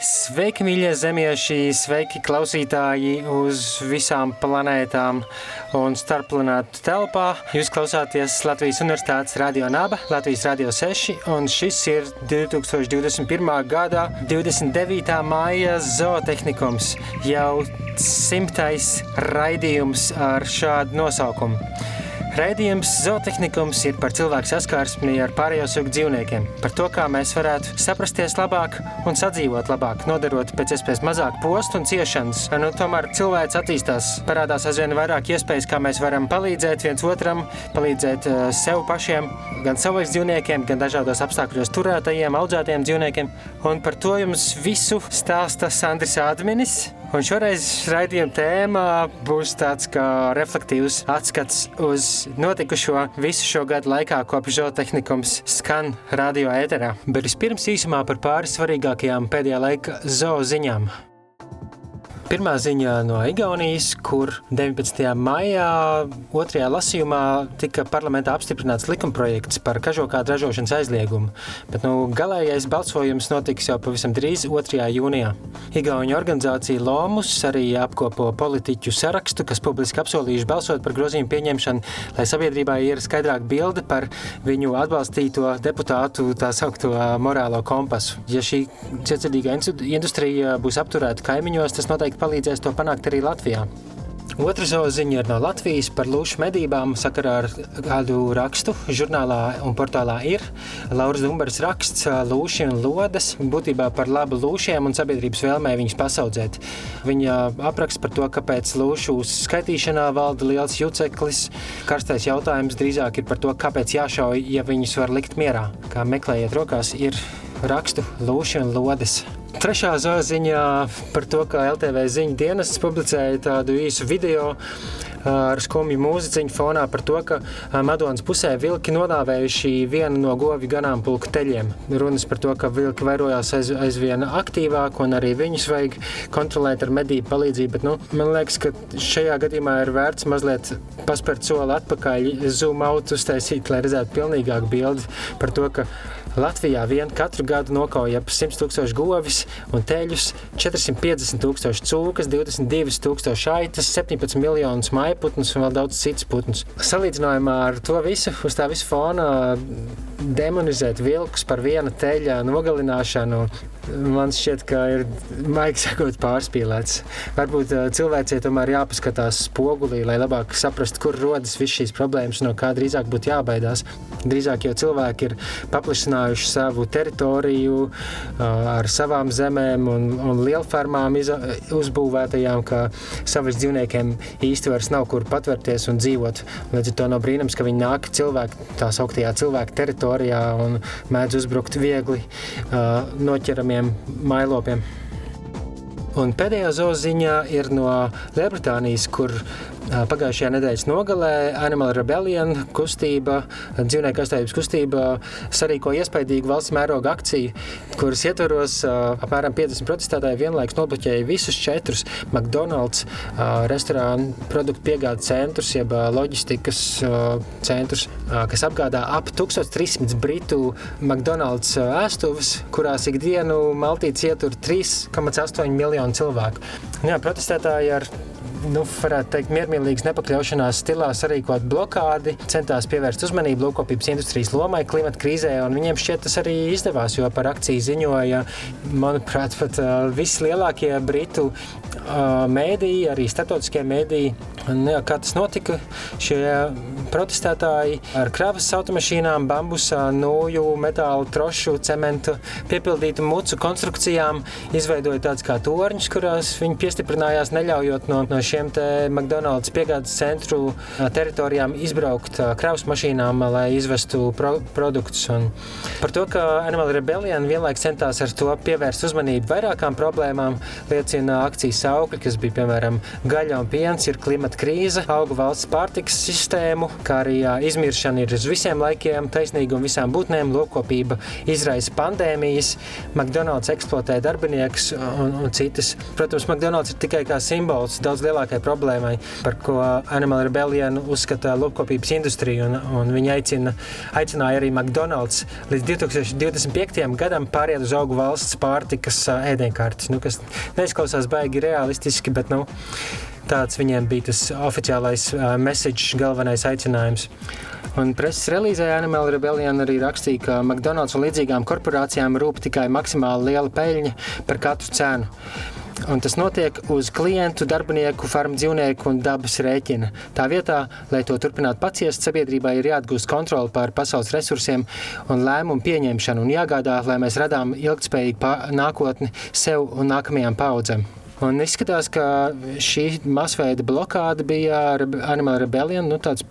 Sveiki, mīļie zemieši, sveiki, klausītāji uz visām planētām un starpplanētu telpā. Jūs klausāties Latvijas Universitātes Radio Naba, Latvijas Radio 6, un šis ir 2021. gada 29. māja zootehnikums, jau simtais raidījums ar šādu nosaukumu. Raidījums zootehnikums ir par cilvēku saskarsmi ar pārējo sugu dzīvniekiem, par to, kā mēs varētu saprasties labāk un sadzīvot labāk, nodarot pēc iespējas mazāk postu un ciešanas. Nu, tomēr cilvēks attīstās, parādās aizvien vairāk iespējas, kā mēs varam palīdzēt viens otram, palīdzēt uh, sev pašiem, gan saviem dzīvniekiem, gan dažādos apstākļos turētajiem, audzētajiem dzīvniekiem. Un par to jums visu stāsta Sandrs Adminis. Un šoreiz raidījuma tēma būs tāds kā reflektīvs atskats uz notikušo visu šo gadu laikā, kopš zootehnikums skan radio ēterā. Bet vispirms īsumā par pāris svarīgākajām pēdējā laika zooziņām. Pirmā ziņa no Igaunijas, kur 19. maijā otrajā lasījumā tika parlamentā apstiprināts likumprojekts par kažokādu ražošanas aizliegumu, bet nu, galējais balsojums notiks jau pavisam drīz 2. jūnijā. Igauņu organizācija Lomus arī apkopo politiķu sarakstu, kas publiski apsolījuši balsot par grozījumu pieņemšanu, lai sabiedrībai ir skaidrāka bilde par viņu atbalstīto deputātu tā saukto morālo kompasu. Ja šī cietsirdīgā industrija būs apturēta kaimiņos, tas noteikti palīdzēs to panākt arī Latvijā. Otra ziņa ir no Latvijas par lūšu medībām sakarā ar kādu rakstu žurnālā un portālā ir. Lauris Dumbers raksts lūši un lodes būtībā par labu lūšiem un sabiedrības vēlmē viņus pasaudzēt. Viņa apraksta par to, kāpēc lūšu skaitīšanā valda liels juceklis. Karstais jautājums drīzāk ir par to, kāpēc jāšauj, ja viņus var likt mierā. Kā meklējiet rokās, ir rakstu lūši un lodes. Trešā ziņā par to, ka LTV ziņu dienests publicēja tādu īsu video ar skumju mūziķiņu fonā par to, ka Madonas pusē vilki nodāvējuši vienu no govju ganāmpulku teļiem. Runas par to, ka vilki vairojās aiz, aizvien aktīvāk un arī viņus vajag kontrolēt ar medību palīdzību. Bet, nu, man liekas, ka šajā gadījumā ir vērts mazliet paspērt soli atpakaļ, zoom out uztaisīt, lai redzētu pilnīgāku bildi par to, ka Latvijā vien katru gadu nokauja ap 100 tūkstoši govis un teļus, 450 tūkstoši cūkas, 22 tūkstoši aitas, 17 miljonus maiputnus un vēl daudz citas putnus. Salīdzinājumā ar to visu, uz tā visa fona demonizēt vilkus par viena teļa nogalināšanu man šķiet, ka ir maigi sakot, pārspīlēts. Varbūt cilvēcei tomēr jāpaskatās spogulī, lai labāk saprastu, kur rodas visas šīs problēmas, no kā drīzāk būtu jābaidās. Drīzāk jau cilvēki ir paplašinājuši savu teritoriju ar savām zemēm un, un lielfarmām uzbūvētajām, ka savas dzīvniekiem īsti vairs nav kur patvērties un dzīvot. Līdz ar to nav brīnums, ka viņi nāk cilvēku, tā sauktajā cilvēku teritorijā un mēdz uzbrukt viegli noķeramiem mailopiem. Un pēdējā zoziņā ir no Lielbritānijas, kur Pagājušajā nedēļas nogalē Animal Rebellion kustība, dzīvnieku aizstāvības kustība sarīko iespaidīgu valsts mēroga akciju, kuras ietvaros apmēram 50 protestētāji vienlaikus nobloķēja visus četrus McDonald's restorānu produktu piegādes centrus, jeb loģistikas centrus, kas apgādā ap 1300 britu McDonald's ēstuves, kurās ikdienu maltīts ietur 3,8 miljonu cilvēku. Jā, protestētāji ar nu, varētu teikt, miermīlīgas nepakļaušanās stilā sarīkot blokādi, centās pievērst uzmanību lopkopības industrijas lomai klimata krīzē, un viņiem šķiet tas arī izdevās, jo par akciju ziņoja, manuprāt, pat uh, vislielākie britu uh, mēdīji, arī starptautiskie mēdīji. Un, jā, kā tas notika, šie protestētāji ar kravas automašīnām, bambusā, nūju, metālu, trošu, cementu piepildītu mucu konstrukcijām izveidoja tādas kā torņus, kurās viņi piestiprinājās, neļaujot no, no šiem McDonald's piegādes centru teritorijām izbraukt kravas mašīnām, lai izvestu pro produktus. Un par to, ka Animal Rebellion vienlaikus centās ar to pievērst uzmanību vairākām problēmām, liecina akcijas saukļi, kas bija piemēram gaļa un piens, ir klimata krīze, augu valsts pārtikas sistēmu, kā arī izmiršana ir uz visiem laikiem, taisnīguma visām būtnēm, lopkopība izraisa pandēmijas, McDonald's eksploatē darbiniekus un, un citas. Protams, McDonald's ir tikai kā simbols daudz lielāks lielākajai problēmai, par ko Animal Rebellion uzskata lopkopības industriju. Un, un viņi aicina, aicināja arī McDonald's līdz 2025. gadam pāriet uz augu valsts pārtikas ēdienkartes, nu, kas neizklausās baigi realistiski, bet nu, tāds viņiem bija tas oficiālais uh, message, galvenais aicinājums. Un preses relīzē Animal Rebellion arī rakstīja, ka McDonald's un līdzīgām korporācijām rūp tikai maksimāli liela peļņa par katru cenu. Un tas notiek uz klientu, darbinieku, farmu dzīvnieku un dabas rēķina. Tā vietā, lai to turpinātu paciest, sabiedrībai ir jāatgūst kontroli pār pasaules resursiem un lēmumu pieņemšanu un jāgādā, lai mēs radām ilgspējīgu nākotni sev un nākamajām paudzēm. Un izskatās, ka šī masveida blokāde bija Animal Rebellion, nu, tāds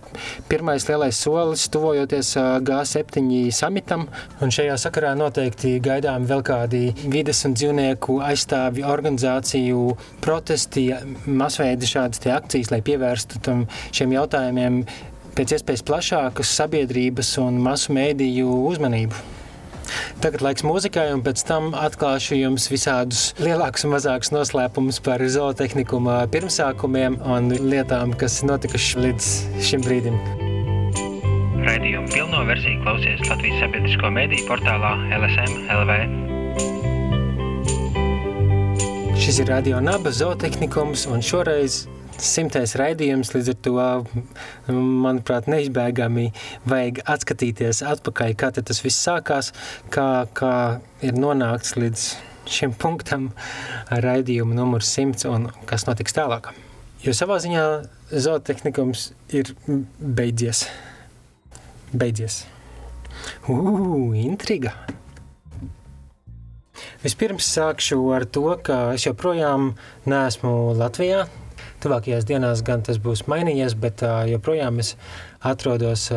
pirmais lielais solis, tuvojoties G7 samitam. Un šajā sakarā noteikti gaidām vēl kādi vides un dzīvnieku aizstāvju organizāciju protesti, masveida šādas akcijas, lai pievērstu tam šiem jautājumiem pēc iespējas plašākas sabiedrības un masu mēdīju uzmanību. Tagad laiks mūzikai, un pēc tam atklāšu jums visādus lielākus un mazākus noslēpumus par zootehnikuma pirmsākumiem un lietām, kas notikušas līdz šim brīdim. Raidījumu pilno versiju klausies Latvijas sabiedrisko mediju portālā LSM LV. Šis ir Radio Naba zootehnikums, un šoreiz simtais raidījums, līdz ar to, manuprāt, neizbēgami vajag atskatīties atpakaļ, kā tas viss sākās, kā, kā ir nonākts līdz šim punktam ar raidījumu numur 100 un kas notiks tālāk. Jo savā ziņā zootehnikums ir beidzies. Beidzies. Ugh, intriga! Vispirms sākšu ar to, ka es joprojām neesmu Latvijā. Tuvākajās dienās gan tas būs mainījies, bet joprojām es atrodos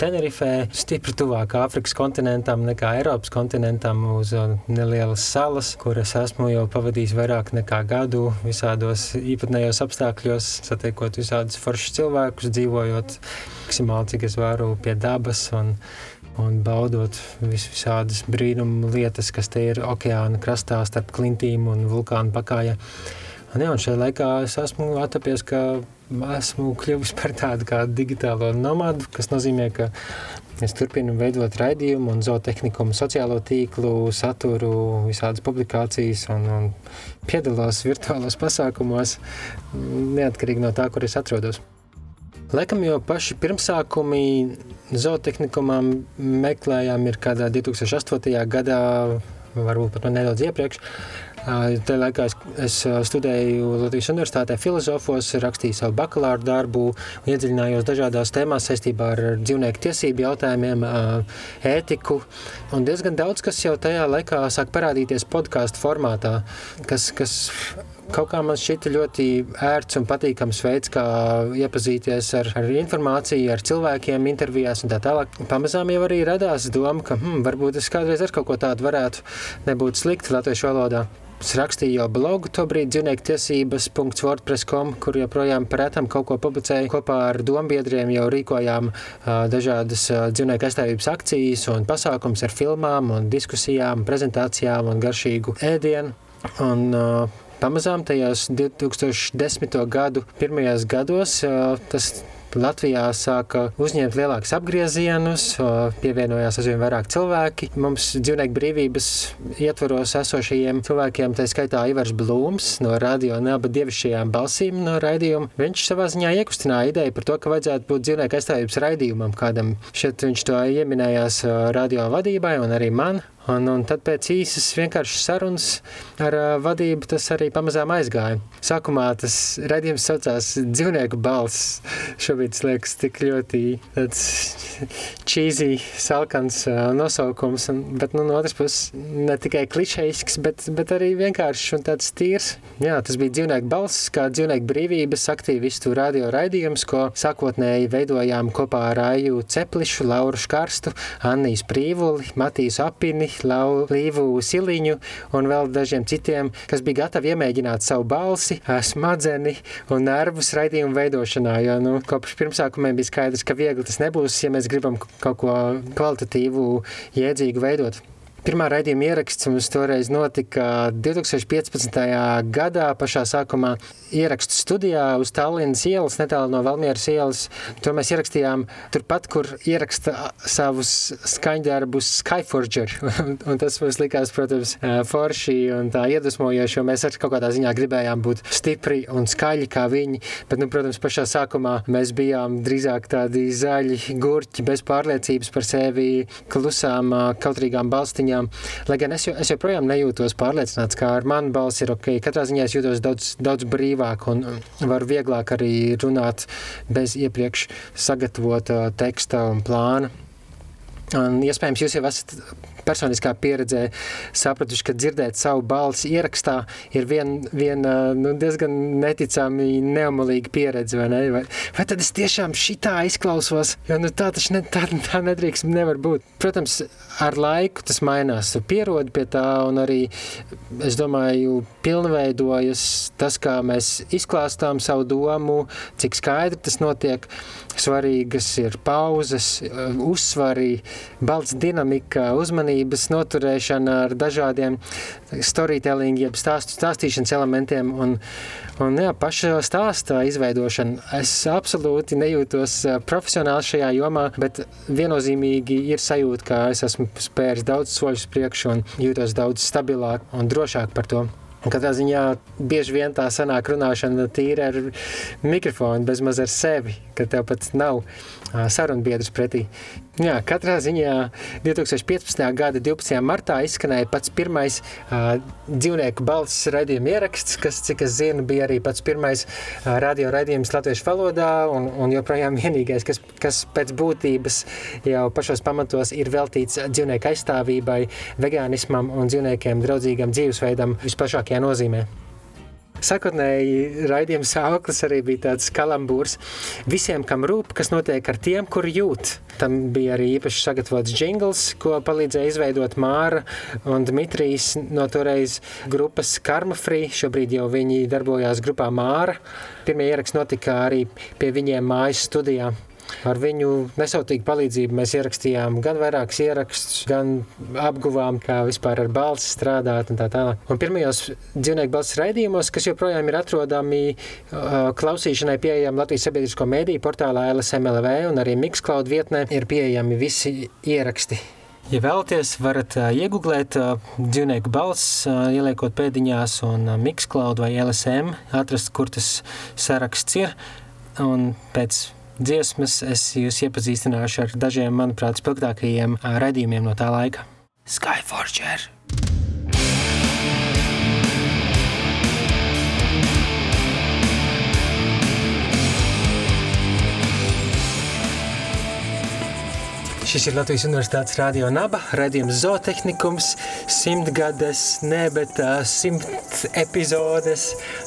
Tenerifē, stipri tuvāk Āfrikas kontinentam nekā Eiropas kontinentam, uz nelielas salas, kur es esmu jau pavadījis vairāk nekā gadu visādos īpatnējos apstākļos, satiekot visādus foršus cilvēkus, dzīvojot maksimāli, cik es varu pie dabas un un baudot vis visādas brīnumu lietas, kas te ir okeāna krastā starp klintīm un vulkānu pakājā. Un, jā, un šajā laikā es esmu atrapies, ka esmu kļuvis par tādu kā digitālo nomadu, kas nozīmē, ka es turpinu veidot raidījumu un zootehniku, sociālo tīklu, saturu, visādas publikācijas un, un piedalos virtuālos pasākumos, neatkarīgi no tā, kur es atrodos. Laikam jau paši pirmsākumi zootehnikumam meklējām ir kādā 2008. gadā, varbūt pat nedaudz iepriekš, Tajā laikā es, es studēju Latvijas Universitātē filozofos, rakstīju savu bakalaura darbu iedziļinājos dažādās tēmās saistībā ar dzīvnieku tiesību jautājumiem, ētiku. Un diezgan daudz, kas jau tajā laikā sāk parādīties podkāstu formātā, kas, kas kaut kā man šķita ļoti ērts un patīkams veids, kā iepazīties ar, ar informāciju, ar cilvēkiem, intervijās un tā tālāk. Pamazām jau arī radās doma, ka hmm, varbūt es kādreiz ar kaut ko tādu varētu nebūt slikti latviešu valodā. Es rakstīju jau blogu, tobrīd dzīvnieku tiesības.wordpress.com, kur joprojām prētam kaut ko publicēju. Kopā ar dombiedriem jau rīkojām uh, dažādas uh, dzīvnieku aizstāvības akcijas un pasākums ar filmām un diskusijām, prezentācijām un garšīgu ēdienu. Un, uh, Pamazām tajos 2010. gadu pirmajos gados uh, tas Latvijā sāka uzņemt lielākus apgriezienus, pievienojās aizvien vairāk cilvēki. Mums dzīvnieku brīvības ietvaros esošajiem cilvēkiem, tā skaitā Ivars Blūms no radio naba dievišķajām balsīm no raidījuma. Viņš savā ziņā iekustināja ideju par to, ka vajadzētu būt dzīvnieku aizstāvības raidījumam kādam. Šeit viņš to ieminējās radio vadībai un arī man. Un, un tad pēc īsas vienkāršas sarunas ar uh, vadību tas arī pamazām aizgāja. Sākumā tas redzījums saucās dzīvnieku balss. Šobrīd tas liekas tik ļoti tāds cheesy, salkans uh, nosaukums, un, bet nu, no otras puses ne tikai klišejisks, bet, bet arī vienkāršs un tāds tīrs. Jā, tas bija dzīvnieku balss, kā dzīvnieku brīvības aktīvistu radio raidījums, ko sākotnēji veidojām kopā ar Aju Ceplišu, Lauru Škarstu, Annijas Prīvuli, Matīs Apini, Lau, Līvu Siliņu un vēl dažiem citiem, kas bija gatavi iemēģināt savu balsi, smadzeni un nervus raidījumu veidošanā, jo nu, kopš pirmsākumiem bija skaidrs, ka viegli tas nebūs, ja mēs gribam kaut ko kvalitatīvu, jēdzīgu veidot. Pirmā raidījuma ieraksts mums toreiz notika 2015. gadā, pašā sākumā ierakstu studijā uz Tallinas ielas, netālu no Valmieras ielas. Tur mēs ierakstījām turpat, kur ieraksta savus skaņdarbus Skyforger. un tas mums likās, protams, forši un tā iedvesmojoši, jo mēs arī kaut kādā ziņā gribējām būt stipri un skaļi kā viņi. Bet, nu, protams, pašā sākumā mēs bijām drīzāk tādi zaļi gurķi bez pārliecības par sevi, klusām, kautrīgām balstiņām ziņām. Lai gan es, jo, es joprojām nejūtos pārliecināts, ka ar manu balsi ir ok. Katrā ziņā es jūtos daudz, daudz brīvāk un varu vieglāk arī runāt bez iepriekš sagatavota teksta un plāna. Un, iespējams, jūs jau esat personiskā pieredzē sapratuši, ka dzirdēt savu balsi ierakstā ir viena vien, nu, diezgan neticami neumolīga pieredze, vai ne? Vai, vai tad es tiešām šitā izklausos? Jo nu, tā taču ne, tā, tā nedrīkst nevar būt. Protams, ar laiku tas mainās. Tu pierodi pie tā un arī, es domāju, pilnveidojas tas, kā mēs izklāstām savu domu, cik skaidri tas notiek. Svarīgas ir pauzes, uzsvari, balts dinamika, uzmanība uzmanības noturēšana ar dažādiem storytelling, jeb stāstu stāstīšanas elementiem un, un jā, paša stāsta izveidošana. Es absolūti nejūtos profesionāli šajā jomā, bet viennozīmīgi ir sajūta, ka es esmu spēris daudz soļus priekšu un jūtos daudz stabilāk un drošāk par to. Katrā ziņā bieži vien tā sanāk runāšana tīri ar mikrofonu, bezmaz ar sevi, ka tev pat nav sarunbiedrs pretī. Jā, katrā ziņā 2015. gada 12. martā izskanēja pats pirmais uh, dzīvnieku balss raidījuma ieraksts, kas, cik es zinu, bija arī pats pirmais uh, radio raidījums latviešu valodā un, un joprojām vienīgais, kas, kas pēc būtības jau pašos pamatos ir veltīts dzīvnieku aizstāvībai, vegānismam un dzīvniekiem draudzīgam dzīvesveidam visplašākajā nozīmē. Sakotnēji raidījuma sauklis arī bija tāds kalambūrs visiem, kam rūp, kas notiek ar tiem, kur jūt. Tam bija arī īpaši sagatavots jingls, ko palīdzēja izveidot Māra un Dmitrijs no toreiz grupas Karma Free. Šobrīd jau viņi darbojās grupā Māra. Pirmie ieraksti notika arī pie viņiem mājas studijā. Ar viņu nesautīgu palīdzību mēs ierakstījām gan vairākus ierakstus, gan apguvām, kā vispār ar balsi strādāt un tā tālāk. Un pirmajos dzīvnieku balss raidījumos, kas joprojām ir atrodami klausīšanai pieejami Latvijas sabiedrisko mēdīju portālā LSMLV un arī Mixcloud vietnē, ir pieejami visi ieraksti. Ja vēlaties, varat iegūt dzīvnieku balss, ieliekot pēdiņās, un Mixcloud vai LSM, atrast, kur tas saraksts ir. Un pēc dziesmas, es jūs iepazīstināšu ar dažiem, manuprāt, spilgtākajiem raidījumiem no tā laika. Skyforger! Šis ir Latvijas Universitātes radio naba, redzījums zootehnikums, simtgades, ne, bet simt epizodes,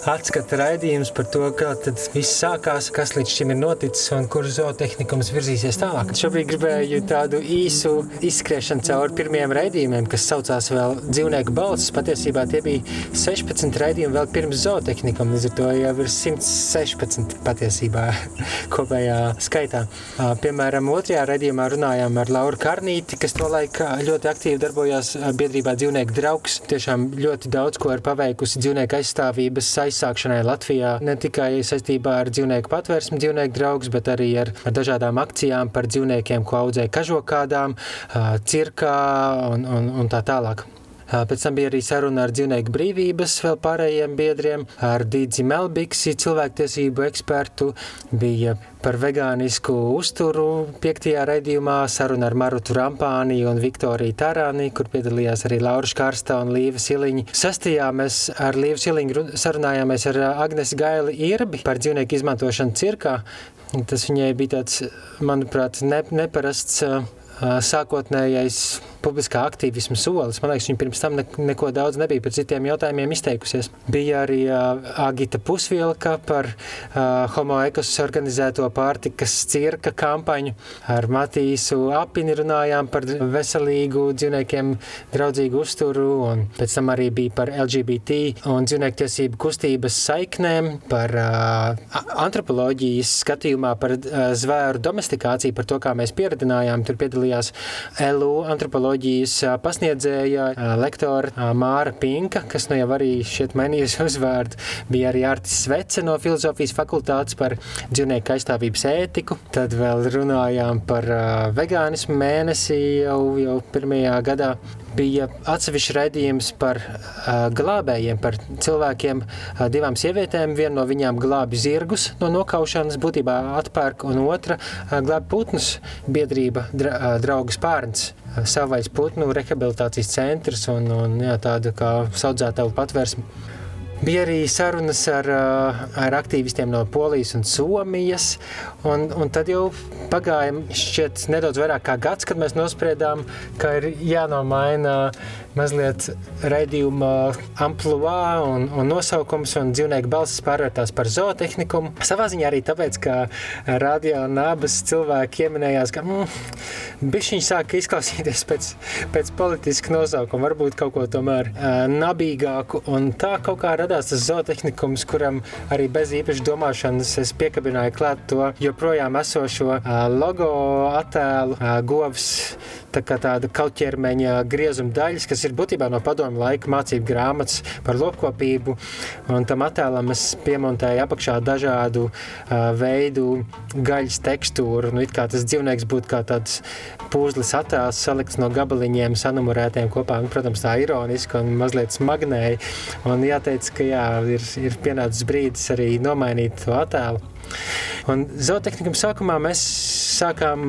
atskata raidījums par to, kā tad viss sākās, kas līdz šim ir noticis un kur zootehnikums virzīsies tālāk. Šobrīd gribēju tādu īsu izskriešanu cauri pirmiem raidījumiem, kas saucās vēl dzīvnieku balsis. Patiesībā tie bija 16 raidījumi vēl pirms zootehnikam, līdz ar to jau ir 116 patiesībā kopējā skaitā. Piemēram, otrajā raidījumā runājām runājām ar Lauru Karnīti, kas to laikā ļoti aktīvi darbojās biedrībā dzīvnieku draugs. Tiešām ļoti daudz ko ir paveikusi dzīvnieku aizstāvības aizsākšanai Latvijā. Ne tikai saistībā ar dzīvnieku patvērsmu dzīvnieku draugs, bet arī ar, ar dažādām akcijām par dzīvniekiem, ko audzē kažokādām, cirkā un, un, un tā tālāk. Pēc tam bija arī saruna ar dzīvnieku brīvības vēl pārējiem biedriem, ar Dīdzi Melbiksi, cilvēktiesību ekspertu, bija par vegānisku uzturu piektajā raidījumā saruna ar Marutu Rampāni un Viktoriju Tarāni, kur piedalījās arī Laura Škarsta un Līva Siliņa. Sastajā mēs ar Līvu Siliņu sarunājāmies ar Agnes Gaili Irbi par dzīvnieku izmantošanu cirkā. Tas viņai bija tāds, manuprāt, ne, neparasts sākotnējais publiskā aktīvisma solis. Man liekas, viņa pirms tam ne, neko daudz nebija par citiem jautājumiem izteikusies. Bija arī uh, Agita Pusvilka par uh, homo ekos organizēto pārtikas cirka kampaņu. Ar Matīsu Apini runājām par veselīgu dzīvniekiem draudzīgu uzturu, un pēc tam arī bija par LGBT un dzīvnieku tiesību kustības saiknēm, par uh, antropoloģijas skatījumā par uh, zvēru domestikāciju, par to, kā mēs pieredinājām. Tur piedalījās LU antropoloģijas pasniedzēja lektora Māra Pinka, kas nu jau arī šeit mainījusi uzvārdu, bija arī Artis Svece no filozofijas fakultātes par dzīvnieku aizstāvības ētiku. Tad vēl runājām par vegānismu mēnesi jau, jau pirmajā gadā bija atsevišķs raidījums par uh, glābējiem, par cilvēkiem, uh, divām sievietēm. Viena no viņām glābi zirgus no nokaušanas, būtībā atpērk, un otra uh, glābi putnus biedrība dra, uh, draugas pārns. Savais putnu rehabilitācijas centrs un, un jā, tāda kā saudzētavu patvērsme. Bija arī sarunas ar, ar aktīvistiem no Polijas un Somijas. Un, un tad jau pagāja šķiet, nedaudz vairāk kā gads, kad mēs nospriedām, ka ir jānomaina mazliet raidījuma amplitūda un, un nosaukums, un dzīvnieku balsis pārvērtās par zootehniku. Savā ziņā arī tāpēc, ka radio nabas cilvēki ieminējās, ka mm, bišķiņš sāk izklausīties pēc, pēc politiska nosaukuma, varbūt kaut ko tomēr nabīgāku. Un tā kaut kā radās tas zootehnikums, kuram arī bez īpašas domāšanas es piekabināju klāt to joprojām esošo logo attēlu, govs tā kā tāda kautķermeņa griezuma daļas, kas ir būtībā no padomu laika mācību grāmatas par lopkopību. Un tam attēlam es piemontēju apakšā dažādu uh, veidu gaļas tekstūru. Nu, it kā tas dzīvnieks būtu kā tāds pūzlis attēls salikts no gabaliņiem sanumurētiem kopā. Un, protams, tā ironiski un mazliet smagnēji. Un jāteic, ka jā, ir, ir pienācis brīdis arī nomainīt to attēlu. Un zootehnikam sākumā mēs sākām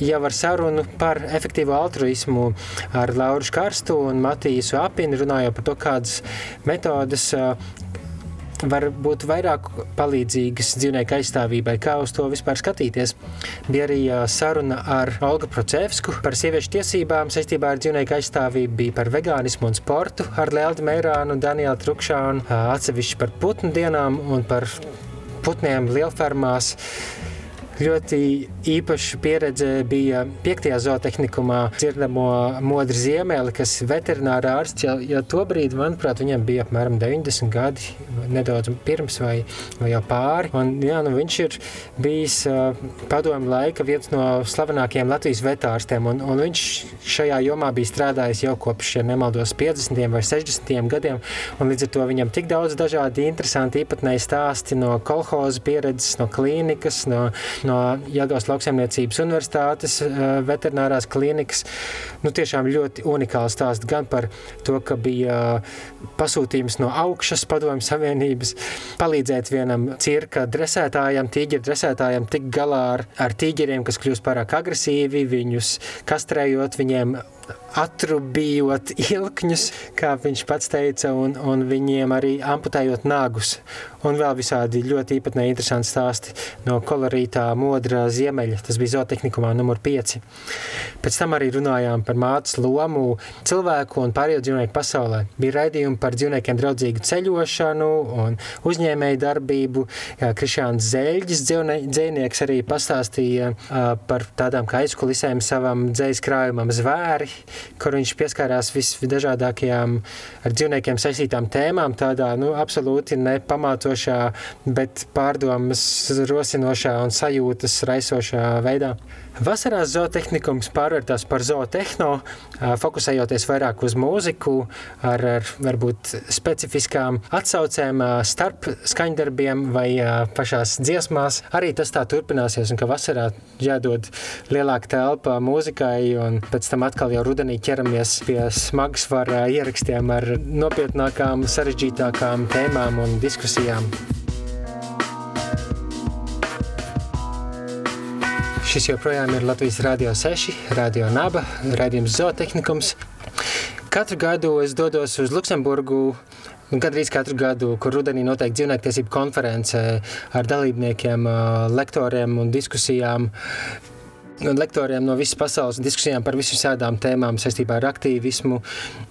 jau ar sarunu par efektīvu altruismu ar Lauru Karstu un Matīsu Apini, runājot par to, kādas metodas var būt vairāk palīdzīgas dzīvnieku aizstāvībai, kā uz to vispār skatīties. Bija arī saruna ar Olgu Procevsku par sieviešu tiesībām saistībā ar dzīvnieku aizstāvību, bija par vegānismu un sportu ar Leldu Meirānu, Danielu Trukšānu, atsevišķi par putnu dienām un par putniem lielfermās. Ļoti īpaša pieredze bija 5. zootehnikumā dzirdamo modri ziemeli, kas veterinārā ārsts jau, jau to brīdi, manuprāt, viņam bija apmēram 90 gadi, nedaudz pirms vai, vai jau pāri. Un, jā, nu, viņš ir bijis padomu laika viens no slavenākajiem Latvijas vetārstiem, un, un viņš šajā jomā bija strādājis jau kopš, ja nemaldos, 50. vai 60. gadiem, un līdz ar to viņam tik daudz dažādi interesanti īpatnēji stāsti no kolhoza pieredzes, no klīnikas, no, no Jāgaunas lauksaimniecības universitātes eh, veterinārās klīnikas. Nu, tiešām ļoti unikāls stāsts gan par to, ka bija pasūtījums no augšas padomju savienības palīdzēt vienam cirka dresētājam, tīģeru dresētājam tik galā ar, ar tīģeriem, kas kļūst pārāk agresīvi, viņus kastrējot, viņiem atrubījot ilkņus, kā viņš pats teica, un, un viņiem arī amputējot nagus. Un vēl visādi ļoti īpatnēji interesanti stāsti no kolorītā modra ziemeļa. Tas bija zootehnikumā numur 5. Pēc tam arī runājām par mātes lomu cilvēku un pārējo dzīvnieku pasaulē. Bija raidījumi par dzīvniekiem draudzīgu ceļošanu un uzņēmēju darbību. Krišāns Zēļģis, dzēnieks, arī pastāstīja par tādām kā aizkulisēm savam dzējas krājumam zvēri, kur viņš pieskārās visdažādākajām ar dzīvniekiem saistītām tēmām, tādā nu, absolūti nepamācošā bet pārdomas rosinošā un sajūtas raisošā veidā. Vasarās zootehnikums pārvērtās par zootehno, fokusējoties vairāk uz mūziku, ar, ar varbūt specifiskām atsaucēm starp skaņdarbiem vai pašās dziesmās. Arī tas tā turpināsies, un ka vasarā jādod lielāka telpa mūzikai, un pēc tam atkal jau rudenī ķeramies pie smagsvara ierakstiem ar nopietnākām, sarežģītākām tēmām un diskusijām. Šis joprojām ir Latvijas Rādio 6, Radio Naba, raidījums Zootehnikums. Katru gadu es dodos uz Luksemburgu Gandrīz katru gadu, kur rudenī notiek dzīvniektiesību konference ar dalībniekiem, lektoriem un diskusijām. Lektoriem no visas pasaules diskusijām par visām tēmām saistībā ar aktīvismu,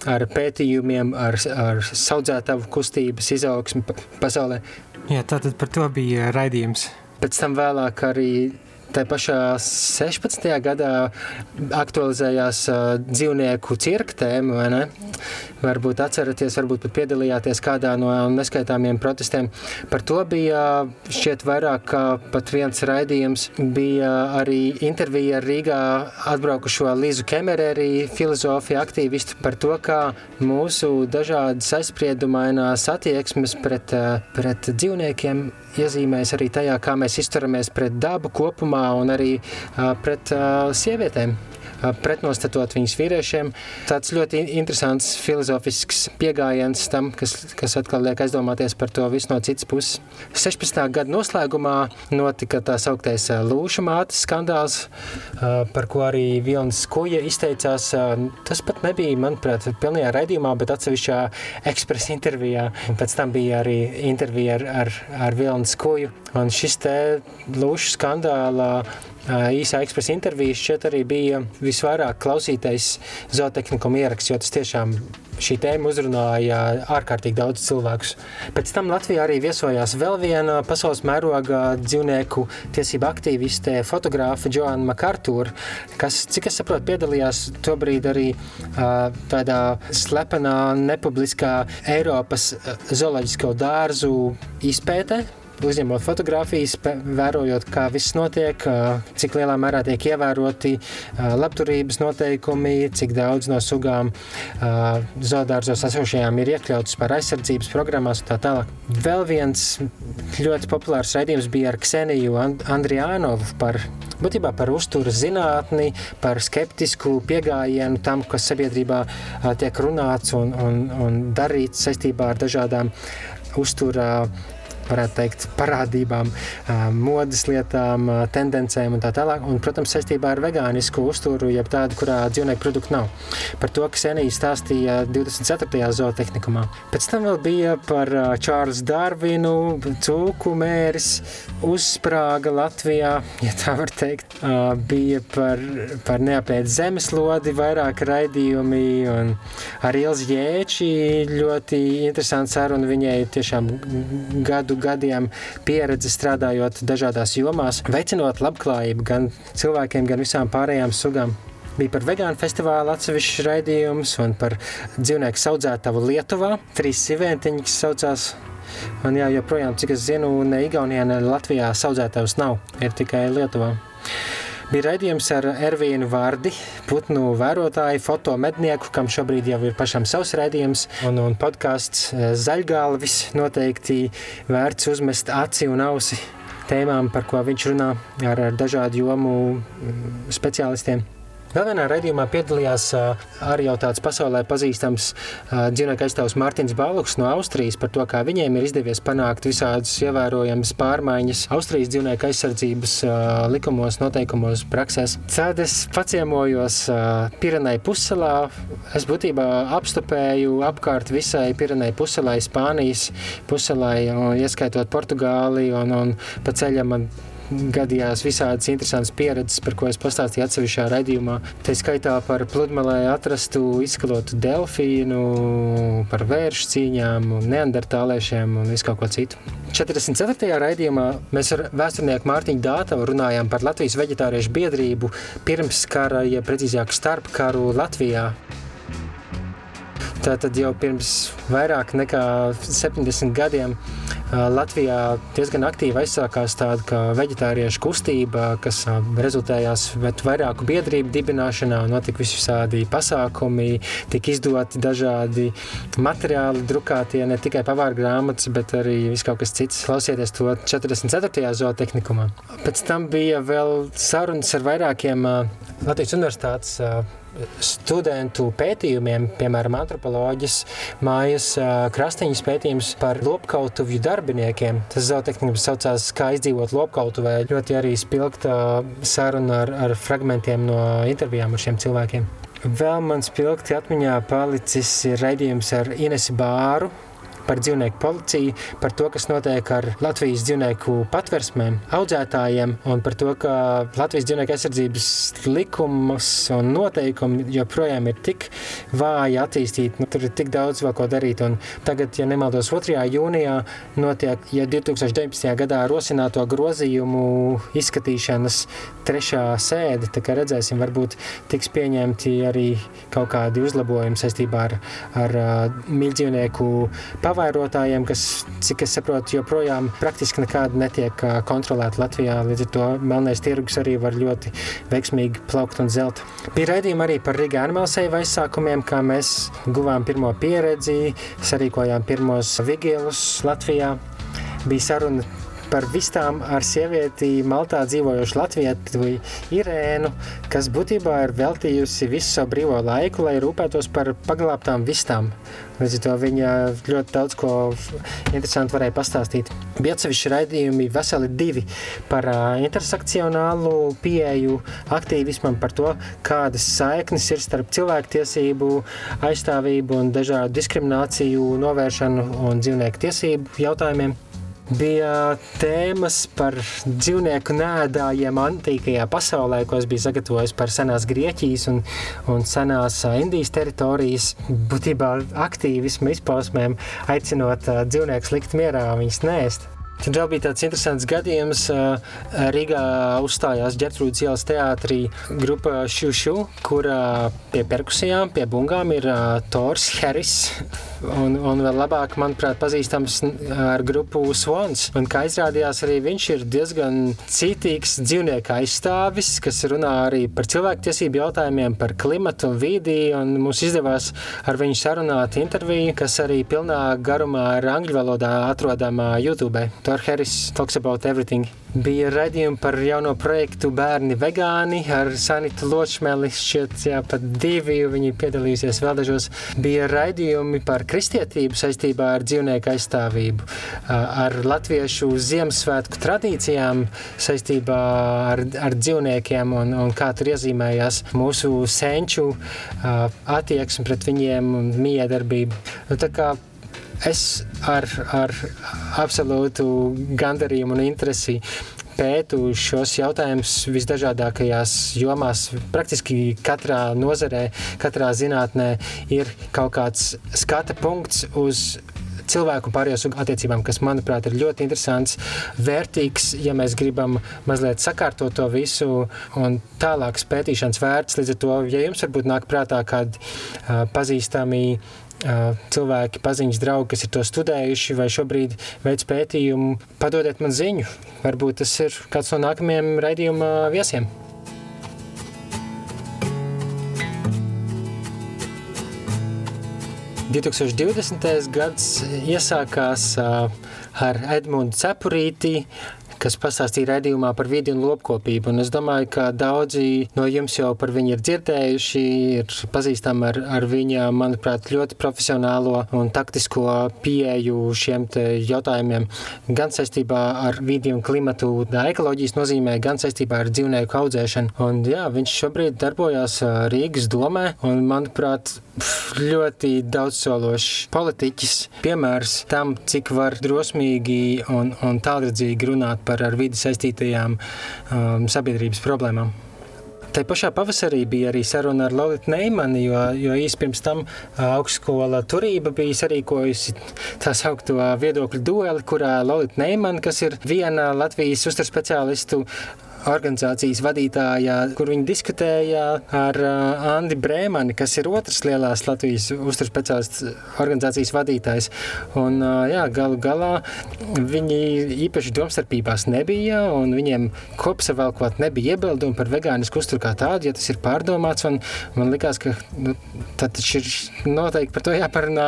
ar pētījumiem, ar, ar saudzētavu kustības izaugsmu pasaulē. Jā, tātad par to bija raidījums. Pēc tam vēlāk arī Tā pašā 16. gadā aktualizējās dzīvnieku cirka tēma, vai ne? Varbūt atceraties, varbūt pat piedalījāties kādā no neskaitāmiem protestiem. Par to bija šķiet vairāk kā pat viens raidījums. Bija arī intervija ar Rīgā atbraukušo Līzu Kemereri, filozofiju aktīvistu par to, kā mūsu dažādas aizspriedumainās attieksmes pret, pret dzīvniekiem iezīmēs arī tajā, kā mēs izturamies pret dabu kopumā un arī pret sievietēm pretnostatot viņus vīriešiem. Tāds ļoti interesants filozofisks pieejams tam, kas, kas atkal liek aizdomāties par to visu no citas puses. 16. gada noslēgumā notika tā sauktais lūšu mātes skandāls, par ko arī Vilnis Kuja izteicās. Tas pat nebija, manuprāt, pilnajā raidījumā, bet atsevišķā ekspresa intervijā. Pēc tam bija arī intervija ar, ar, ar Vilnis Kuju. Un šis te lūšu skandālā īsā ekspresa intervijas šķiet arī bija visvairāk klausītais zootehnikuma ieraksts, jo tas tiešām šī tēma uzrunāja ārkārtīgi daudz cilvēkus. Pēc tam Latvijā arī viesojās vēl viena pasaules mēroga dzīvnieku tiesība aktīviste, fotogrāfa Joanna Makartūra, kas, cik es saprotu, piedalījās tobrīd arī tādā slepenā, nepubliskā Eiropas zooloģisko dārzu izpētē, uzņemot fotogrāfijas, vērojot, kā viss notiek, cik lielā mērā tiek ievēroti labturības noteikumi, cik daudz no sugām zoodārzos esošajām ir iekļautas par aizsardzības programmās un tā tālāk. Vēl viens ļoti populārs raidījums bija ar Kseniju Andriānovu par būtībā par uzturas zinātni, par skeptisku pieejamību tam, kas sabiedrībā tiek runāts un, un, un darīts saistībā ar dažādām uzturā varētu teikt, parādībām, modes lietām, tendencēm un tā tālāk. Un, protams, saistībā ar vegānisku uzturu, jeb tādu, kurā dzīvnieku produktu nav. Par to, kas Senija stāstīja 24. zootehnikumā. Pēc tam vēl bija par Čārlis Darvinu, cūku mēris, uzsprāga Latvijā, ja tā var teikt. Bija par, par neapēdu zemeslodi vairāk raidījumi un ar Ilzi Jēči ļoti interesanti saruna. Viņai tiešām gadu gadiem pieredze strādājot dažādās jomās, veicinot labklājību gan cilvēkiem, gan visām pārējām sugām bija par vegānu festivālu atsevišķs raidījums un par dzīvnieku audzētavu Lietuvā. Trīs sīvētiņi, kas saucās. Un jā, joprojām, cik es zinu, ne Igaunijā, ne Latvijā audzētavas nav, ir tikai Lietuvā. Bija raidījums ar Ervīnu Vārdi, putnu vērotāju, fotomednieku, kam šobrīd jau ir pašam savs raidījums, un, un podkāsts eh, Zaļgalvis noteikti vērts uzmest aci un ausi tēmām, par ko viņš runā ar dažādu jomu mm, speciālistiem. Vēl vienā raidījumā piedalījās arī jau tāds pasaulē pazīstams dzīvnieku aizstāvs Mārtiņš Bāluks no Austrijas par to, kā viņiem ir izdevies panākt visādas ievērojamas pārmaiņas Austrijas dzīvnieku aizsardzības likumos, noteikumos, praksēs. Tad es paciemojos Pirenei pussalā. Es būtībā apstupēju apkārt visai Pirenei pussalai, Spānijas pussalai, ieskaitot Portugāli un, un pa ceļam man gadījās visādas interesantas pieredzes, par ko es pastāstīju atsevišķā raidījumā. Tā skaitā par pludmalē atrastu izskalotu delfīnu, par vēršu cīņām, neandertāliešiem un visu kaut ko citu. 44. raidījumā mēs ar vēsturnieku Mārtiņu Dātavu runājām par Latvijas veģetāriešu biedrību pirms kara, ja precīzāk starp karu Latvijā. Tātad jau pirms vairāk nekā 70 gadiem Latvijā diezgan aktīvi aizsākās tāda vegetāriešu kustība, kas rezultējās vairāku biedrību dibināšanā, notika visādi pasākumi, tika izdoti dažādi materiāli, drukātie ne tikai pavāru grāmatas, bet arī viss kaut kas cits. Klausieties to 44. zootehnikumā. Pēc tam bija vēl sarunas ar vairākiem Latvijas universitātes studentu pētījumiem, piemēram, antropoloģijas mājas krastiņas pētījums par lopkautuvju darbiniekiem. Tas zootehnikums saucās, kā izdzīvot lopkautuvē. Ļoti arī spilgta saruna ar, ar fragmentiem no intervijām ar šiem cilvēkiem. Vēl man spilgti atmiņā palicis raidījums ar Inesi Bāru, par dzīvnieku policiju, par to, kas notiek ar Latvijas dzīvnieku patversmēm, audzētājiem un par to, ka Latvijas dzīvnieku aizsardzības likumus un noteikumi joprojām ir tik vāji attīstīti. Nu, tur ir tik daudz vēl ko darīt. Un tagad, ja nemaldos, 2. jūnijā notiek ja 2019. gadā rosināto grozījumu izskatīšanas trešā sēde. Tā kā redzēsim, varbūt tiks pieņemti arī kaut kādi uzlabojumi saistībā ar, ar mīļdzīvnieku pavairotājiem, kas, cik es saprotu, joprojām praktiski nekādi netiek kontrolēti Latvijā. Līdz ar to melnais tirgus arī var ļoti veiksmīgi plaukt un zelt. Bija raidījumi arī par Riga animālsēju aizsākumiem, kā mēs guvām pirmo pieredzi, sarīkojām pirmos vigilus Latvijā. Bija saruna par vistām ar sievieti Maltā dzīvojošu latvietu Irēnu, kas būtībā ir veltījusi visu savu brīvo laiku, lai rūpētos par paglābtām vistām. Līdz ar to viņa ļoti daudz ko interesantu varēja pastāstīt. Bija atsevišķi raidījumi, veseli divi par intersekcionālu pieeju aktīvismam, par to, kādas saiknes ir starp cilvēktiesību aizstāvību un dažādu diskrimināciju novēršanu un dzīvnieku tiesību jautājumiem bija tēmas par dzīvnieku nēdājiem antīkajā pasaulē, ko es biju sagatavojis par senās Grieķijas un, un senās Indijas teritorijas, būtībā aktīvismu izpausmēm, aicinot dzīvniekus likt mierā, viņus nēst. Tad vēl bija tāds interesants gadījums. Rīgā uzstājās Gertrūdas ielas teātrī grupa Šušu, kurā pie perkusijām, pie bungām ir Tors Harris, un, un vēl labāk, manuprāt, pazīstams ar grupu Swans. Un kā izrādījās, arī viņš ir diezgan citīgs dzīvnieku aizstāvis, kas runā arī par cilvēktiesību jautājumiem, par klimatu un vīdi, un mums izdevās ar viņu sarunāt interviju, kas arī pilnā garumā ir angļu valodā atrodama YouTube. Thor Harris talks about everything. Bija raidījumi par jauno projektu Bērni vegāni ar Sanitu Ločmeli, šķiet, jā, pat divi viņi piedalījusies vēl dažos. Bija raidījumi par kristietību saistībā ar dzīvnieku aizstāvību, ar latviešu Ziemassvētku tradīcijām saistībā ar, ar dzīvniekiem un, un kā tur iezīmējās mūsu senču attieksmi pret viņiem un miedarbību. Nu, es ar, ar absolūtu gandarījumu un interesi pētu šos jautājumus visdažādākajās jomās. Praktiski katrā nozarē, katrā zinātnē ir kaut kāds skata punkts uz cilvēku un pārējo attiecībām, kas, manuprāt, ir ļoti interesants, vērtīgs, ja mēs gribam mazliet sakārtot to visu un tālākas pētīšanas vērts. Līdz ar to, ja jums varbūt nāk prātā kādi uh, pazīstami cilvēki, paziņas draugi, kas ir to studējuši vai šobrīd veids pētījumu, padodiet man ziņu. Varbūt tas ir kāds no nākamajiem raidījuma viesiem. gads iesākās ar Edmundu Cepurīti, kas pastāstīja raidījumā par vidi un lopkopību. Un es domāju, ka daudzi no jums jau par viņu ir dzirdējuši, ir pazīstami ar, ar viņa, manuprāt, ļoti profesionālo un taktisko pieeju šiem jautājumiem. Gan saistībā ar vidi un klimatu, ekoloģijas nozīmē, gan saistībā ar dzīvnieku audzēšanu. Un, jā, viņš šobrīd darbojās Rīgas domē, un, manuprāt, ļoti daudzsološs politiķis, piemērs tam, cik var drosmīgi un, un tālredzīgi runāt par ar vidi saistītajām um, sabiedrības problēmām. Tā pašā pavasarī bija arī saruna ar Loriju Neimanu, jo, jo īsi pirms tam augstskola turība bija sarīkojusi tā saucamo viedokļu dueli, kurā Lorija Neimana, kas ir viena Latvijas uzturspeciālistu organizācijas vadītāja, kur viņi diskutēja ar uh, Andi Brēmani, kas ir otrs lielās Latvijas uzturspeciālists organizācijas vadītājs. Un, uh, jā, galu galā viņi īpaši domstarpībās nebija, un viņiem kopsavēlkot nebija iebildumi par vegānisku uzturu kā tādu, ja tas ir pārdomāts. Man likās, ka nu, tad ir noteikti par to jāparunā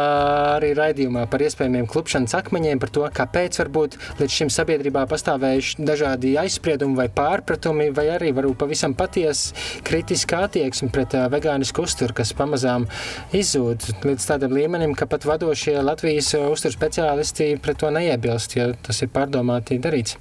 arī raidījumā par iespējamiem klupšanas akmeņiem, par to, kāpēc varbūt līdz šim sabiedrībā pastāvējuši dažādi aizspriedumi vai pār pārpratumi vai arī varbūt pavisam patiesa kritiska attieksme pret uh, vegānisku uzturu, kas pamazām izzūd līdz tādam līmenim, ka pat vadošie Latvijas uzturu speciālisti pret to neiebilst, jo tas ir pārdomāti darīts.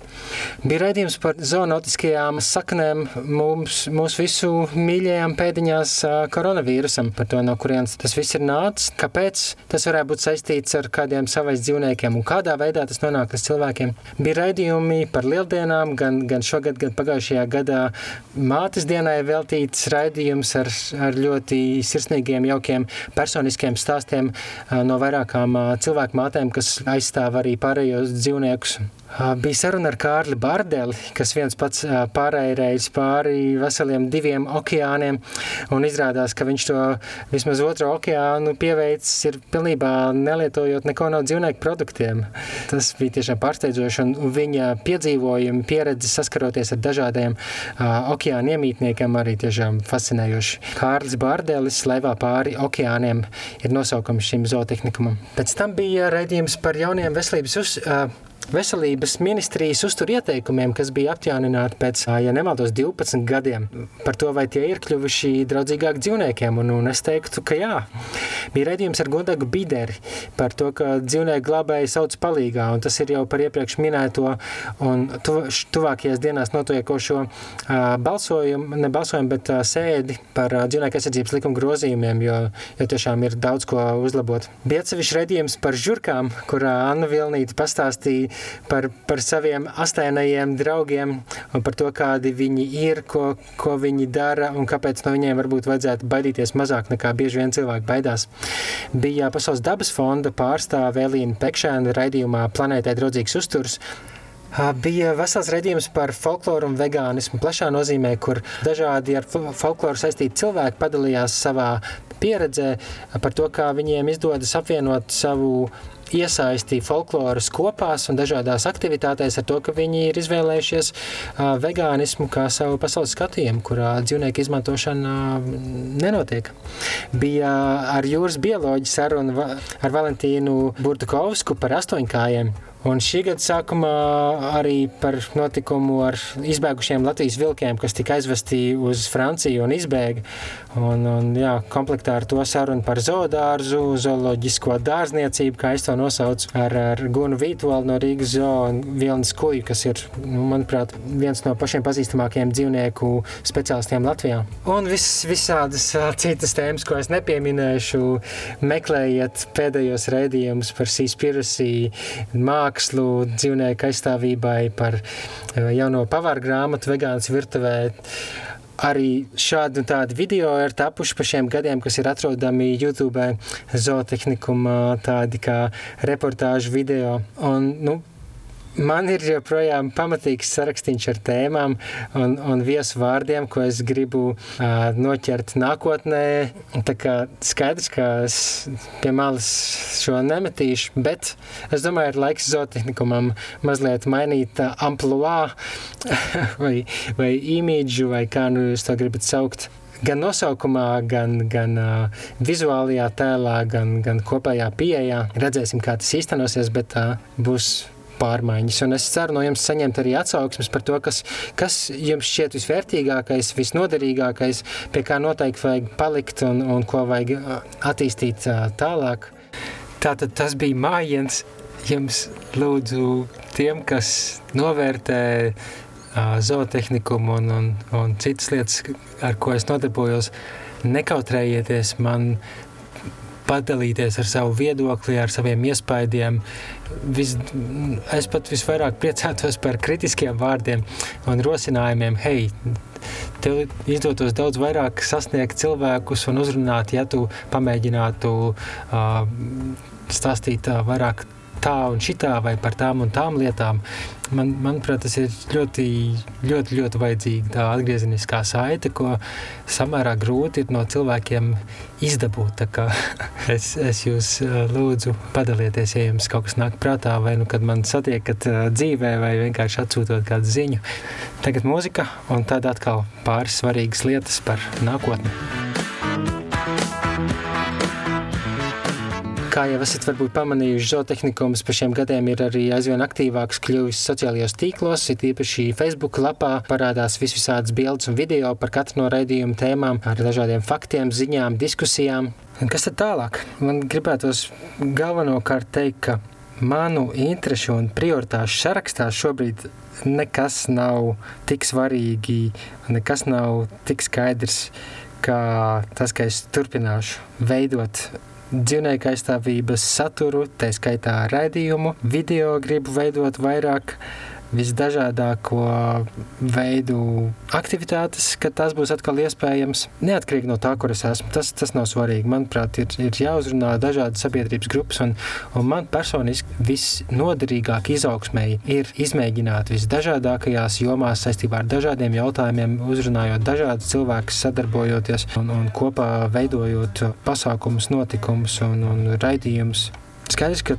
Bija raidījums par zoonotiskajām saknēm mums, mūsu visu mīļajām pēdiņās koronavīrusam, par to, no kurienes tas viss ir nācis, kāpēc tas varētu būt saistīts ar kādiem savais dzīvniekiem un kādā veidā tas nonāk līdz cilvēkiem. Bija raidījumi par lieldienām, gan, gan šogad, gan pagājušajā gadā mātes dienai veltīts raidījums ar, ar ļoti sirsnīgiem, jaukiem personiskiem stāstiem no vairākām cilvēku mātēm, kas aizstāv arī pārējos dzīvniekus. Bija saruna ar Kārli Bardeli, kas viens pats pārējais pāri veseliem diviem okeāniem, izrādās, ka viņš to vismaz otro okeānu pieveicis ir pilnībā nelietojot neko no dzīvnieku produktiem. Tas bija tiešām pārsteidzoši, viņa piedzīvojumi, pieredze saskaroties ar dažādiem uh, okeāna iemītniekiem arī tiešām fascinējoši. Kārlis Bardelis laivā pāri okeāniem ir nosaukums šim zootehnikumam. Pēc tam bija raidījums par jauniem veselības uz, uh, veselības ministrijas uztur ieteikumiem, kas bija apjaunināti pēc, ja nemaldos, 12 gadiem. Par to, vai tie ir kļuvuši draudzīgāk dzīvniekiem, un, un es teiktu, ka jā. Bija redzījums ar Gundagu Bideri par to, ka dzīvnieku glābēji sauc palīgā, un tas ir jau par iepriekš minēto un tu, tuvākajās dienās notiekošo uh, balsojumu, ne balsojumu, bet uh, sēdi par uh, dzīvnieku aizsardzības likuma grozījumiem, jo, jo tiešām ir daudz ko uzlabot. Bija atsevišķi redzījums par žurkām, kurā Anna Vilnīta pastāstīja par, par saviem astēnajiem draugiem un par to, kādi viņi ir, ko, ko viņi dara un kāpēc no viņiem varbūt vajadzētu baidīties mazāk nekā bieži vien cilvēki baidās. Bija Pasaules dabas fonda pārstāve Elīna Pekšēna raidījumā Planētai draudzīgs uzturs, Bija vesels redzējums par folkloru un vegānismu plašā nozīmē, kur dažādi ar folkloru saistīti cilvēki padalījās savā pieredzē par to, kā viņiem izdodas apvienot savu iesaisti folkloras kopās un dažādās aktivitātēs ar to, ka viņi ir izvēlējušies vegānismu kā savu pasaules skatījumu, kurā dzīvnieku izmantošana nenotiek. Bija ar jūras bioloģiju saruna ar Valentīnu Burdukovsku par astoņkājiem, Un šī gada sākumā arī par notikumu ar izbēgušiem Latvijas vilkiem, kas tika aizvesti uz Franciju un izbēga. Un, un, jā, komplektā ar to sarunu par zoodārzu, zooloģisko dārzniecību, kā es to nosaucu, ar, ar Gunu Vītolu no Rīgas zoo un Vilnas kuju, kas ir, nu, manuprāt, viens no pašiem pazīstamākajiem dzīvnieku speciālistiem Latvijā. Un vis, visādas citas tēmas, ko es nepieminēšu, meklējiet pēdējos raidījumus par Seaspiracy, mākslu, mākslu, dzīvnieku aizstāvībai, par eh, jauno pavāru grāmatu vegāns virtuvē. Arī šādi un tādi video ir tapuši pa šiem gadiem, kas ir atrodami YouTube, zootehnikuma, tādi kā reportāžu video. Un, nu, Man ir joprojām pamatīgs sarakstīns ar tēmām un, un viesu vārdiem, ko es gribu uh, noķert nākotnē. Tā kā skaidrs, ka es pie malas šo nemetīšu, bet es domāju, ir laiks zootehnikumam mazliet mainīt uh, ampluā vai, vai imīdžu, vai kā nu jūs to gribat saukt gan nosaukumā, gan, gan uh, vizuālajā tēlā, gan, gan kopējā pieejā. Redzēsim, kā tas īstenosies, bet uh, būs pārmaiņas. Un es ceru no jums saņemt arī atsauksmes par to, kas, kas jums šķiet visvērtīgākais, visnoderīgākais, pie kā noteikti vajag palikt un, un ko vajag attīstīt tālāk. Tātad tas bija mājiens. Jums lūdzu tiem, kas novērtē zootehniku un, un, un citas lietas, ar ko es nodarbojos, nekautrējieties man padalīties ar savu viedokli, ar saviem iespaidiem. Vis, es pat visvairāk priecātos par kritiskiem vārdiem un rosinājumiem. Hei, tev izdotos daudz vairāk sasniegt cilvēkus un uzrunāt, ja tu pamēģinātu uh, stāstīt uh, vairāk tā un šitā vai par tām un tām lietām. Man, manuprāt, tas ir ļoti, ļoti, ļoti vajadzīga tā atgriezeniskā saite, ko samērā grūti ir no cilvēkiem izdabūt. es, es jūs lūdzu padalieties, ja jums kaut kas nāk prātā, vai nu, kad man satiekat dzīvē, vai vienkārši atsūtot kādu ziņu. Tagad mūzika un tad atkal pāris svarīgas lietas par nākotni. Kā jau esat varbūt pamanījuši, zootehnikums pa šiem gadiem ir arī aizvien aktīvāks kļuvis sociālajos tīklos, it īpaši Facebook lapā parādās visvisādas bildes un video par katru no raidījuma tēmām ar dažādiem faktiem, ziņām, diskusijām. Kas tad tālāk? Man gribētos galvenokārt teikt, ka manu interešu un prioritāšu sarakstā šobrīd nekas nav tik svarīgi, nekas nav tik skaidrs, kā tas, ka es turpināšu veidot dzīvnieku aizstāvības saturu, tā skaitā raidījumu, video gribu veidot vairāk visdažādāko veidu aktivitātes, ka tas būs atkal iespējams. Neatkarīgi no tā, kur es esmu, tas, tas nav svarīgi. Manuprāt, ir, ir jāuzrunā dažādas sabiedrības grupas, un, un man personiski visnoderīgāk izaugsmēji ir izmēģināt visdažādākajās jomās saistībā ar dažādiem jautājumiem, uzrunājot dažādus cilvēkus, sadarbojoties un, un kopā veidojot pasākumus, notikumus un, un raidījumus. Skaidrs, ka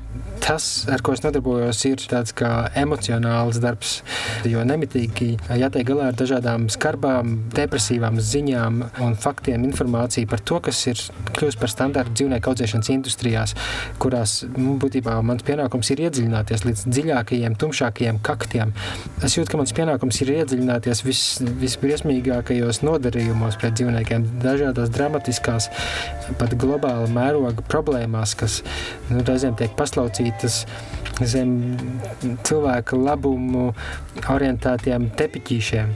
tas, ar ko es nodarbojos, ir tāds kā emocionāls darbs. Jo nemitīgi jātiek galā ar dažādām skarbām, depresīvām ziņām un faktiem, informāciju par to, kas ir kļuvusi par standartu dzīvnieku audzēšanas industrijās, kurās būtībā mans pienākums ir iedziļināties līdz dziļākajiem, tumšākajiem kaktiem. Es jūtu, ka mans pienākums ir iedziļināties vis, visbriesmīgākajos nodarījumos pret dzīvniekiem, dažādās dramatiskās, pat globāla mēroga problēmās, kas nu, reizēm tiek paslaucītas zem cilvēka labumu orientētiem tepiķīšiem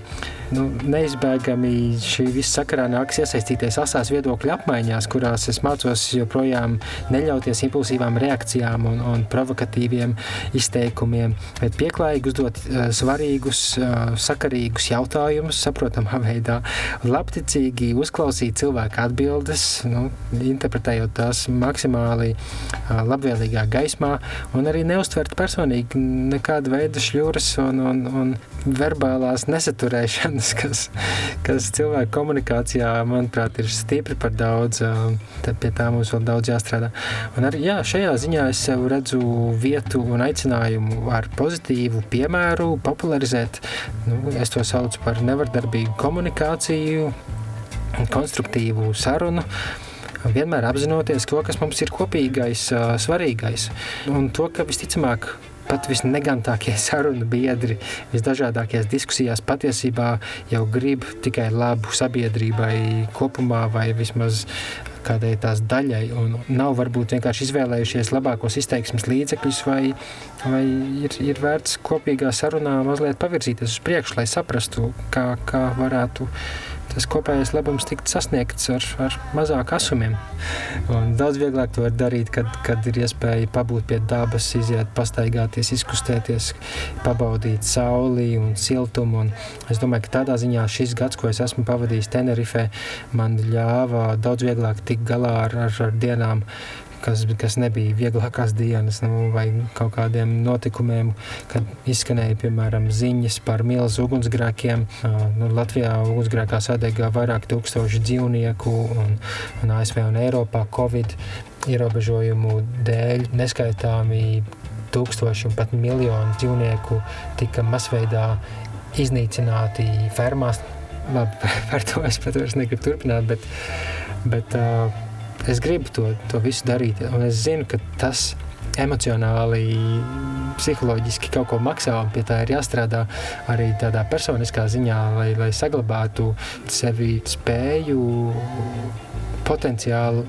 nu, neizbēgami šī visa sakarā nāks iesaistīties asās viedokļu apmaiņās, kurās es mācos joprojām neļauties impulsīvām reakcijām un, un provokatīviem izteikumiem, bet pieklājīgi uzdot uh, svarīgus, uh, sakarīgus jautājumus, saprotamā veidā, labticīgi uzklausīt cilvēku atbildes, nu, interpretējot tās maksimāli uh, labvēlīgā gaismā un arī neuztvert personīgi nekāda veida šļuras un, un, un verbālās nesaturēšanas zināšanas, kas, kas cilvēku komunikācijā, manuprāt, ir stipri par daudz. Tad pie tā mums vēl daudz jāstrādā. Un arī jā, šajā ziņā es sev redzu vietu un aicinājumu ar pozitīvu piemēru popularizēt. Nu, es to saucu par nevardarbīgu komunikāciju, konstruktīvu sarunu vienmēr apzinoties to, kas mums ir kopīgais, svarīgais. Un to, ka visticamāk pat visnegantākie sarunu biedri, visdažādākajās diskusijās patiesībā jau grib tikai labu sabiedrībai kopumā vai vismaz kādai tās daļai, un nav varbūt vienkārši izvēlējušies labākos izteiksmes līdzekļus, vai, vai ir, ir vērts kopīgā sarunā mazliet pavirzīties uz priekšu, lai saprastu, kā, kā varētu tas kopējais labums tikt sasniegts ar, ar mazāk asumiem. Un daudz vieglāk to var darīt, kad, kad ir iespēja pabūt pie dabas, iziet, pastaigāties, izkustēties, pabaudīt sauli un siltumu. Un es domāju, ka tādā ziņā šis gads, ko es esmu pavadījis Tenerifē, man ļāva daudz vieglāk tikt galā ar, ar, ar dienām, kas, kas nebija vieglākās dienas, nu, vai kaut kādiem notikumiem, kad izskanēja, piemēram, ziņas par milzu ugunsgrēkiem. Nu, Latvijā ugunsgrēkā sadegā vairāk tūkstoši dzīvnieku, un, un ASV un Eiropā Covid ierobežojumu dēļ neskaitāmi tūkstoši un pat miljoni dzīvnieku tika masveidā iznīcināti fermās. Labi, par to es pat vairs negribu turpināt, bet, bet uh, es gribu to, to visu darīt, un es zinu, ka tas emocionāli, psiholoģiski kaut ko maksā, un pie tā ir jāstrādā arī tādā personiskā ziņā, lai, lai saglabātu sevi spēju, potenciālu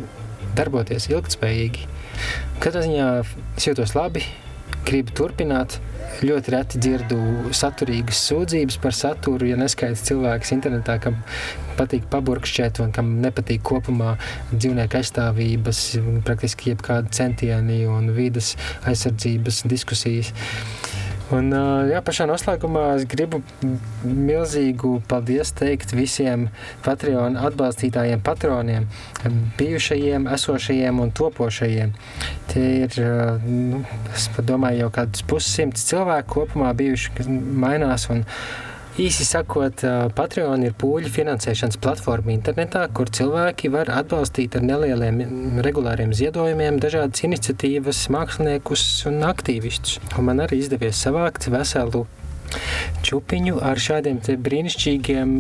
darboties ilgtspējīgi. Katrā ziņā es jūtos labi, gribu turpināt. Ļoti reti dzirdu saturīgas sūdzības par saturu, ja neskaidrs cilvēks internetā, kam patīk paburkšķēt un kam nepatīk kopumā dzīvnieku aizstāvības, praktiski jebkādi centieni un vidas aizsardzības diskusijas. Un, jā, pašā noslēgumā es gribu milzīgu paldies teikt visiem Patreon atbalstītājiem, patroniem, bijušajiem, esošajiem un topošajiem. Tie ir, nu, es domāju, jau kādus pussimts cilvēku kopumā bijuši, kas mainās un Īsi sakot, Patreon ir pūļu finansēšanas platforma internetā, kur cilvēki var atbalstīt ar nelieliem regulāriem ziedojumiem dažādas iniciatīvas, māksliniekus un aktīvistus. Un man arī izdevies savākt veselu čupiņu ar šādiem brīnišķīgiem,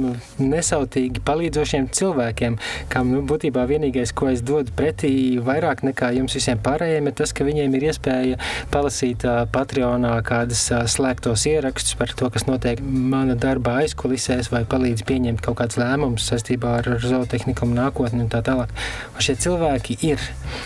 nesautīgi palīdzošiem cilvēkiem, kam nu, būtībā vienīgais, ko es dodu pretī vairāk nekā jums visiem pārējiem, ir tas, ka viņiem ir iespēja palasīt uh, Patreonā kādas uh, slēgtos ierakstus par to, kas notiek mana darba aizkulisēs vai palīdz pieņemt kaut kāds lēmums saistībā ar zootehniku nākotni un tā tālāk. Un šie cilvēki ir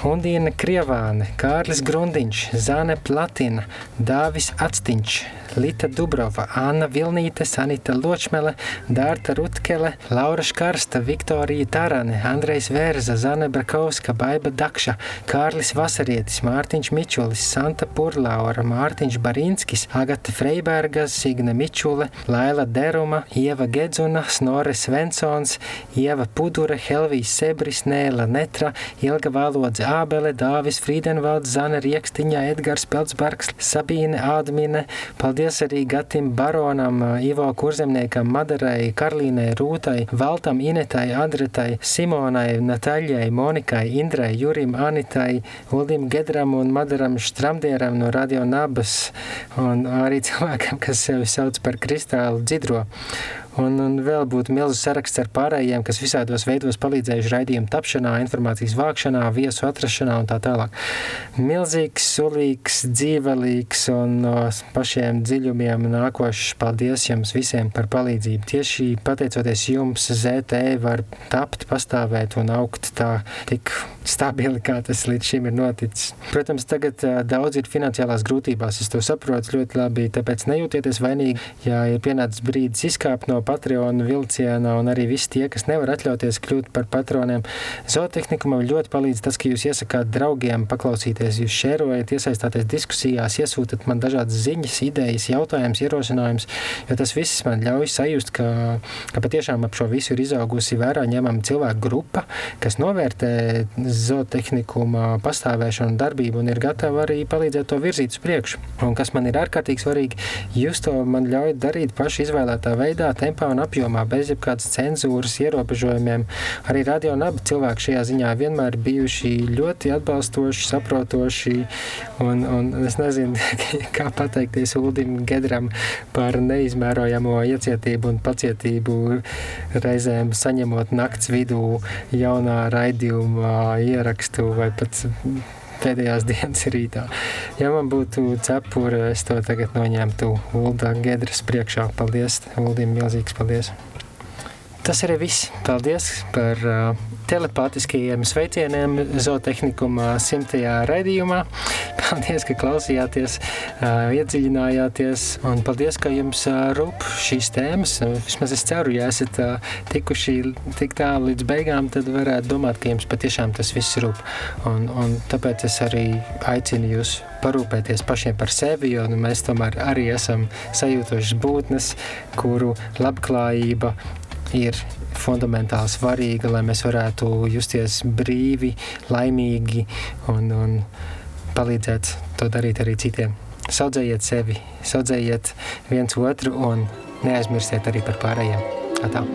Undīna Krievāne, Kārlis Grundiņš, Zāne Platina, Dāvis Atstiņš, Lita Dubrova, Anna Vilnīte, Sanita Ločmele, Dārta Rutkele, Laura Škarsta, Viktorija Tarane, Andrejs Vērza, Zane Brakovska, Baiba Dakša, Kārlis Vasarietis, Mārtiņš Mičulis, Santa Purlaura, Mārtiņš Barinskis, Agate Freiberga, Signe Mičule, Laila Deruma, Ieva Gedzuna, Snore Svensons, Ieva Pudure, Helvijas Sebris, Nēla Netra, Ilga Valodze Ābele, Dāvis Frīdenvalds, Zane Riekstiņa, Edgars Peltsbergs, Sabīne Ādmine, paldies arī Gatim Baronam, Ivo Kurzemniekam, Madarai, Karlīnai, Rūtai, Valtam, Inetai, Adretai, Simonai, Nataļai, Monikai, Indrai, Jurim, Anitai, Uldim Gedram un Madaram Štramdieram no Radio Nabas un arī cilvēkam, kas sevi sauc par kristālu dzidro. Un, un vēl būtu milzīgs saraksts ar pārējiem, kas visādos veidos palīdzējuši raidījuma tapšanā, informācijas vākšanā, viesu atrašanā un tā tālāk. Milzīgs, sulīgs, dzīvelīgs un no pašiem dziļumiem nākošs paldies jums visiem par palīdzību. Tieši pateicoties jums, ZT var tapt, pastāvēt un augt tā tik stabili, kā tas līdz šim ir noticis. Protams, tagad daudz ir finansiālās grūtībās, es to saprotu ļoti labi, tāpēc nejūtieties vainīgi, ja ir pienācis brīdis izkāpt no Patreon vilcienā, un arī visi tie, kas nevar atļauties kļūt par patroniem. Zootehnika man ļoti palīdz tas, ka jūs iesakāt draugiem paklausīties, jūs šērojat, iesaistāties diskusijās, iesūtat man dažādas ziņas, idejas, jautājumus, ierosinājumus, jo tas viss man ļauj sajust, ka, ka patiešām ap šo visu ir izaugusi vērā ņemama cilvēku grupa, kas novērtē zootehnikuma pastāvēšanu darbību un ir gatava arī palīdzēt to virzīt uz priekšu. Un kas man ir ārkārtīgi svarīgi, jūs to man ļaujat darīt paši izvēlētā veidā, tempā un apjomā, bez jebkādas cenzūras, ierobežojumiem. Arī radio un abi cilvēki šajā ziņā vienmēr bijuši ļoti atbalstoši, saprotoši. Un, un es nezinu, kā pateikties Uldim Gedram par neizmērojamo iecietību un pacietību reizēm saņemot nakts vidū jaunā raidījuma ierakstu vai pat pēdējās dienas rītā. Ja man būtu cepura, es to tagad noņemtu Ulda Gedras priekšā. Paldies, Uldim, milzīgs paldies! Tas arī viss. Paldies par uh, telepātiskajiem sveicieniem zootehnikuma simtajā raidījumā. Paldies, ka klausījāties, iedziļinājāties, un paldies, ka jums rūp šīs tēmas. Vismaz es ceru, ja esat tikuši tik tālu līdz beigām, tad varētu domāt, ka jums patiešām tas viss rūp. Un, un tāpēc es arī aicinu jūs parūpēties pašiem par sevi, jo nu, mēs tomēr arī esam sajūtošas būtnes, kuru labklājība ir fundamentāli svarīga, lai mēs varētu justies brīvi, laimīgi un, un palīdzēt to darīt arī citiem. Saudzējiet sevi, saudzējiet viens otru un neaizmirstiet arī par pārējiem. Atā.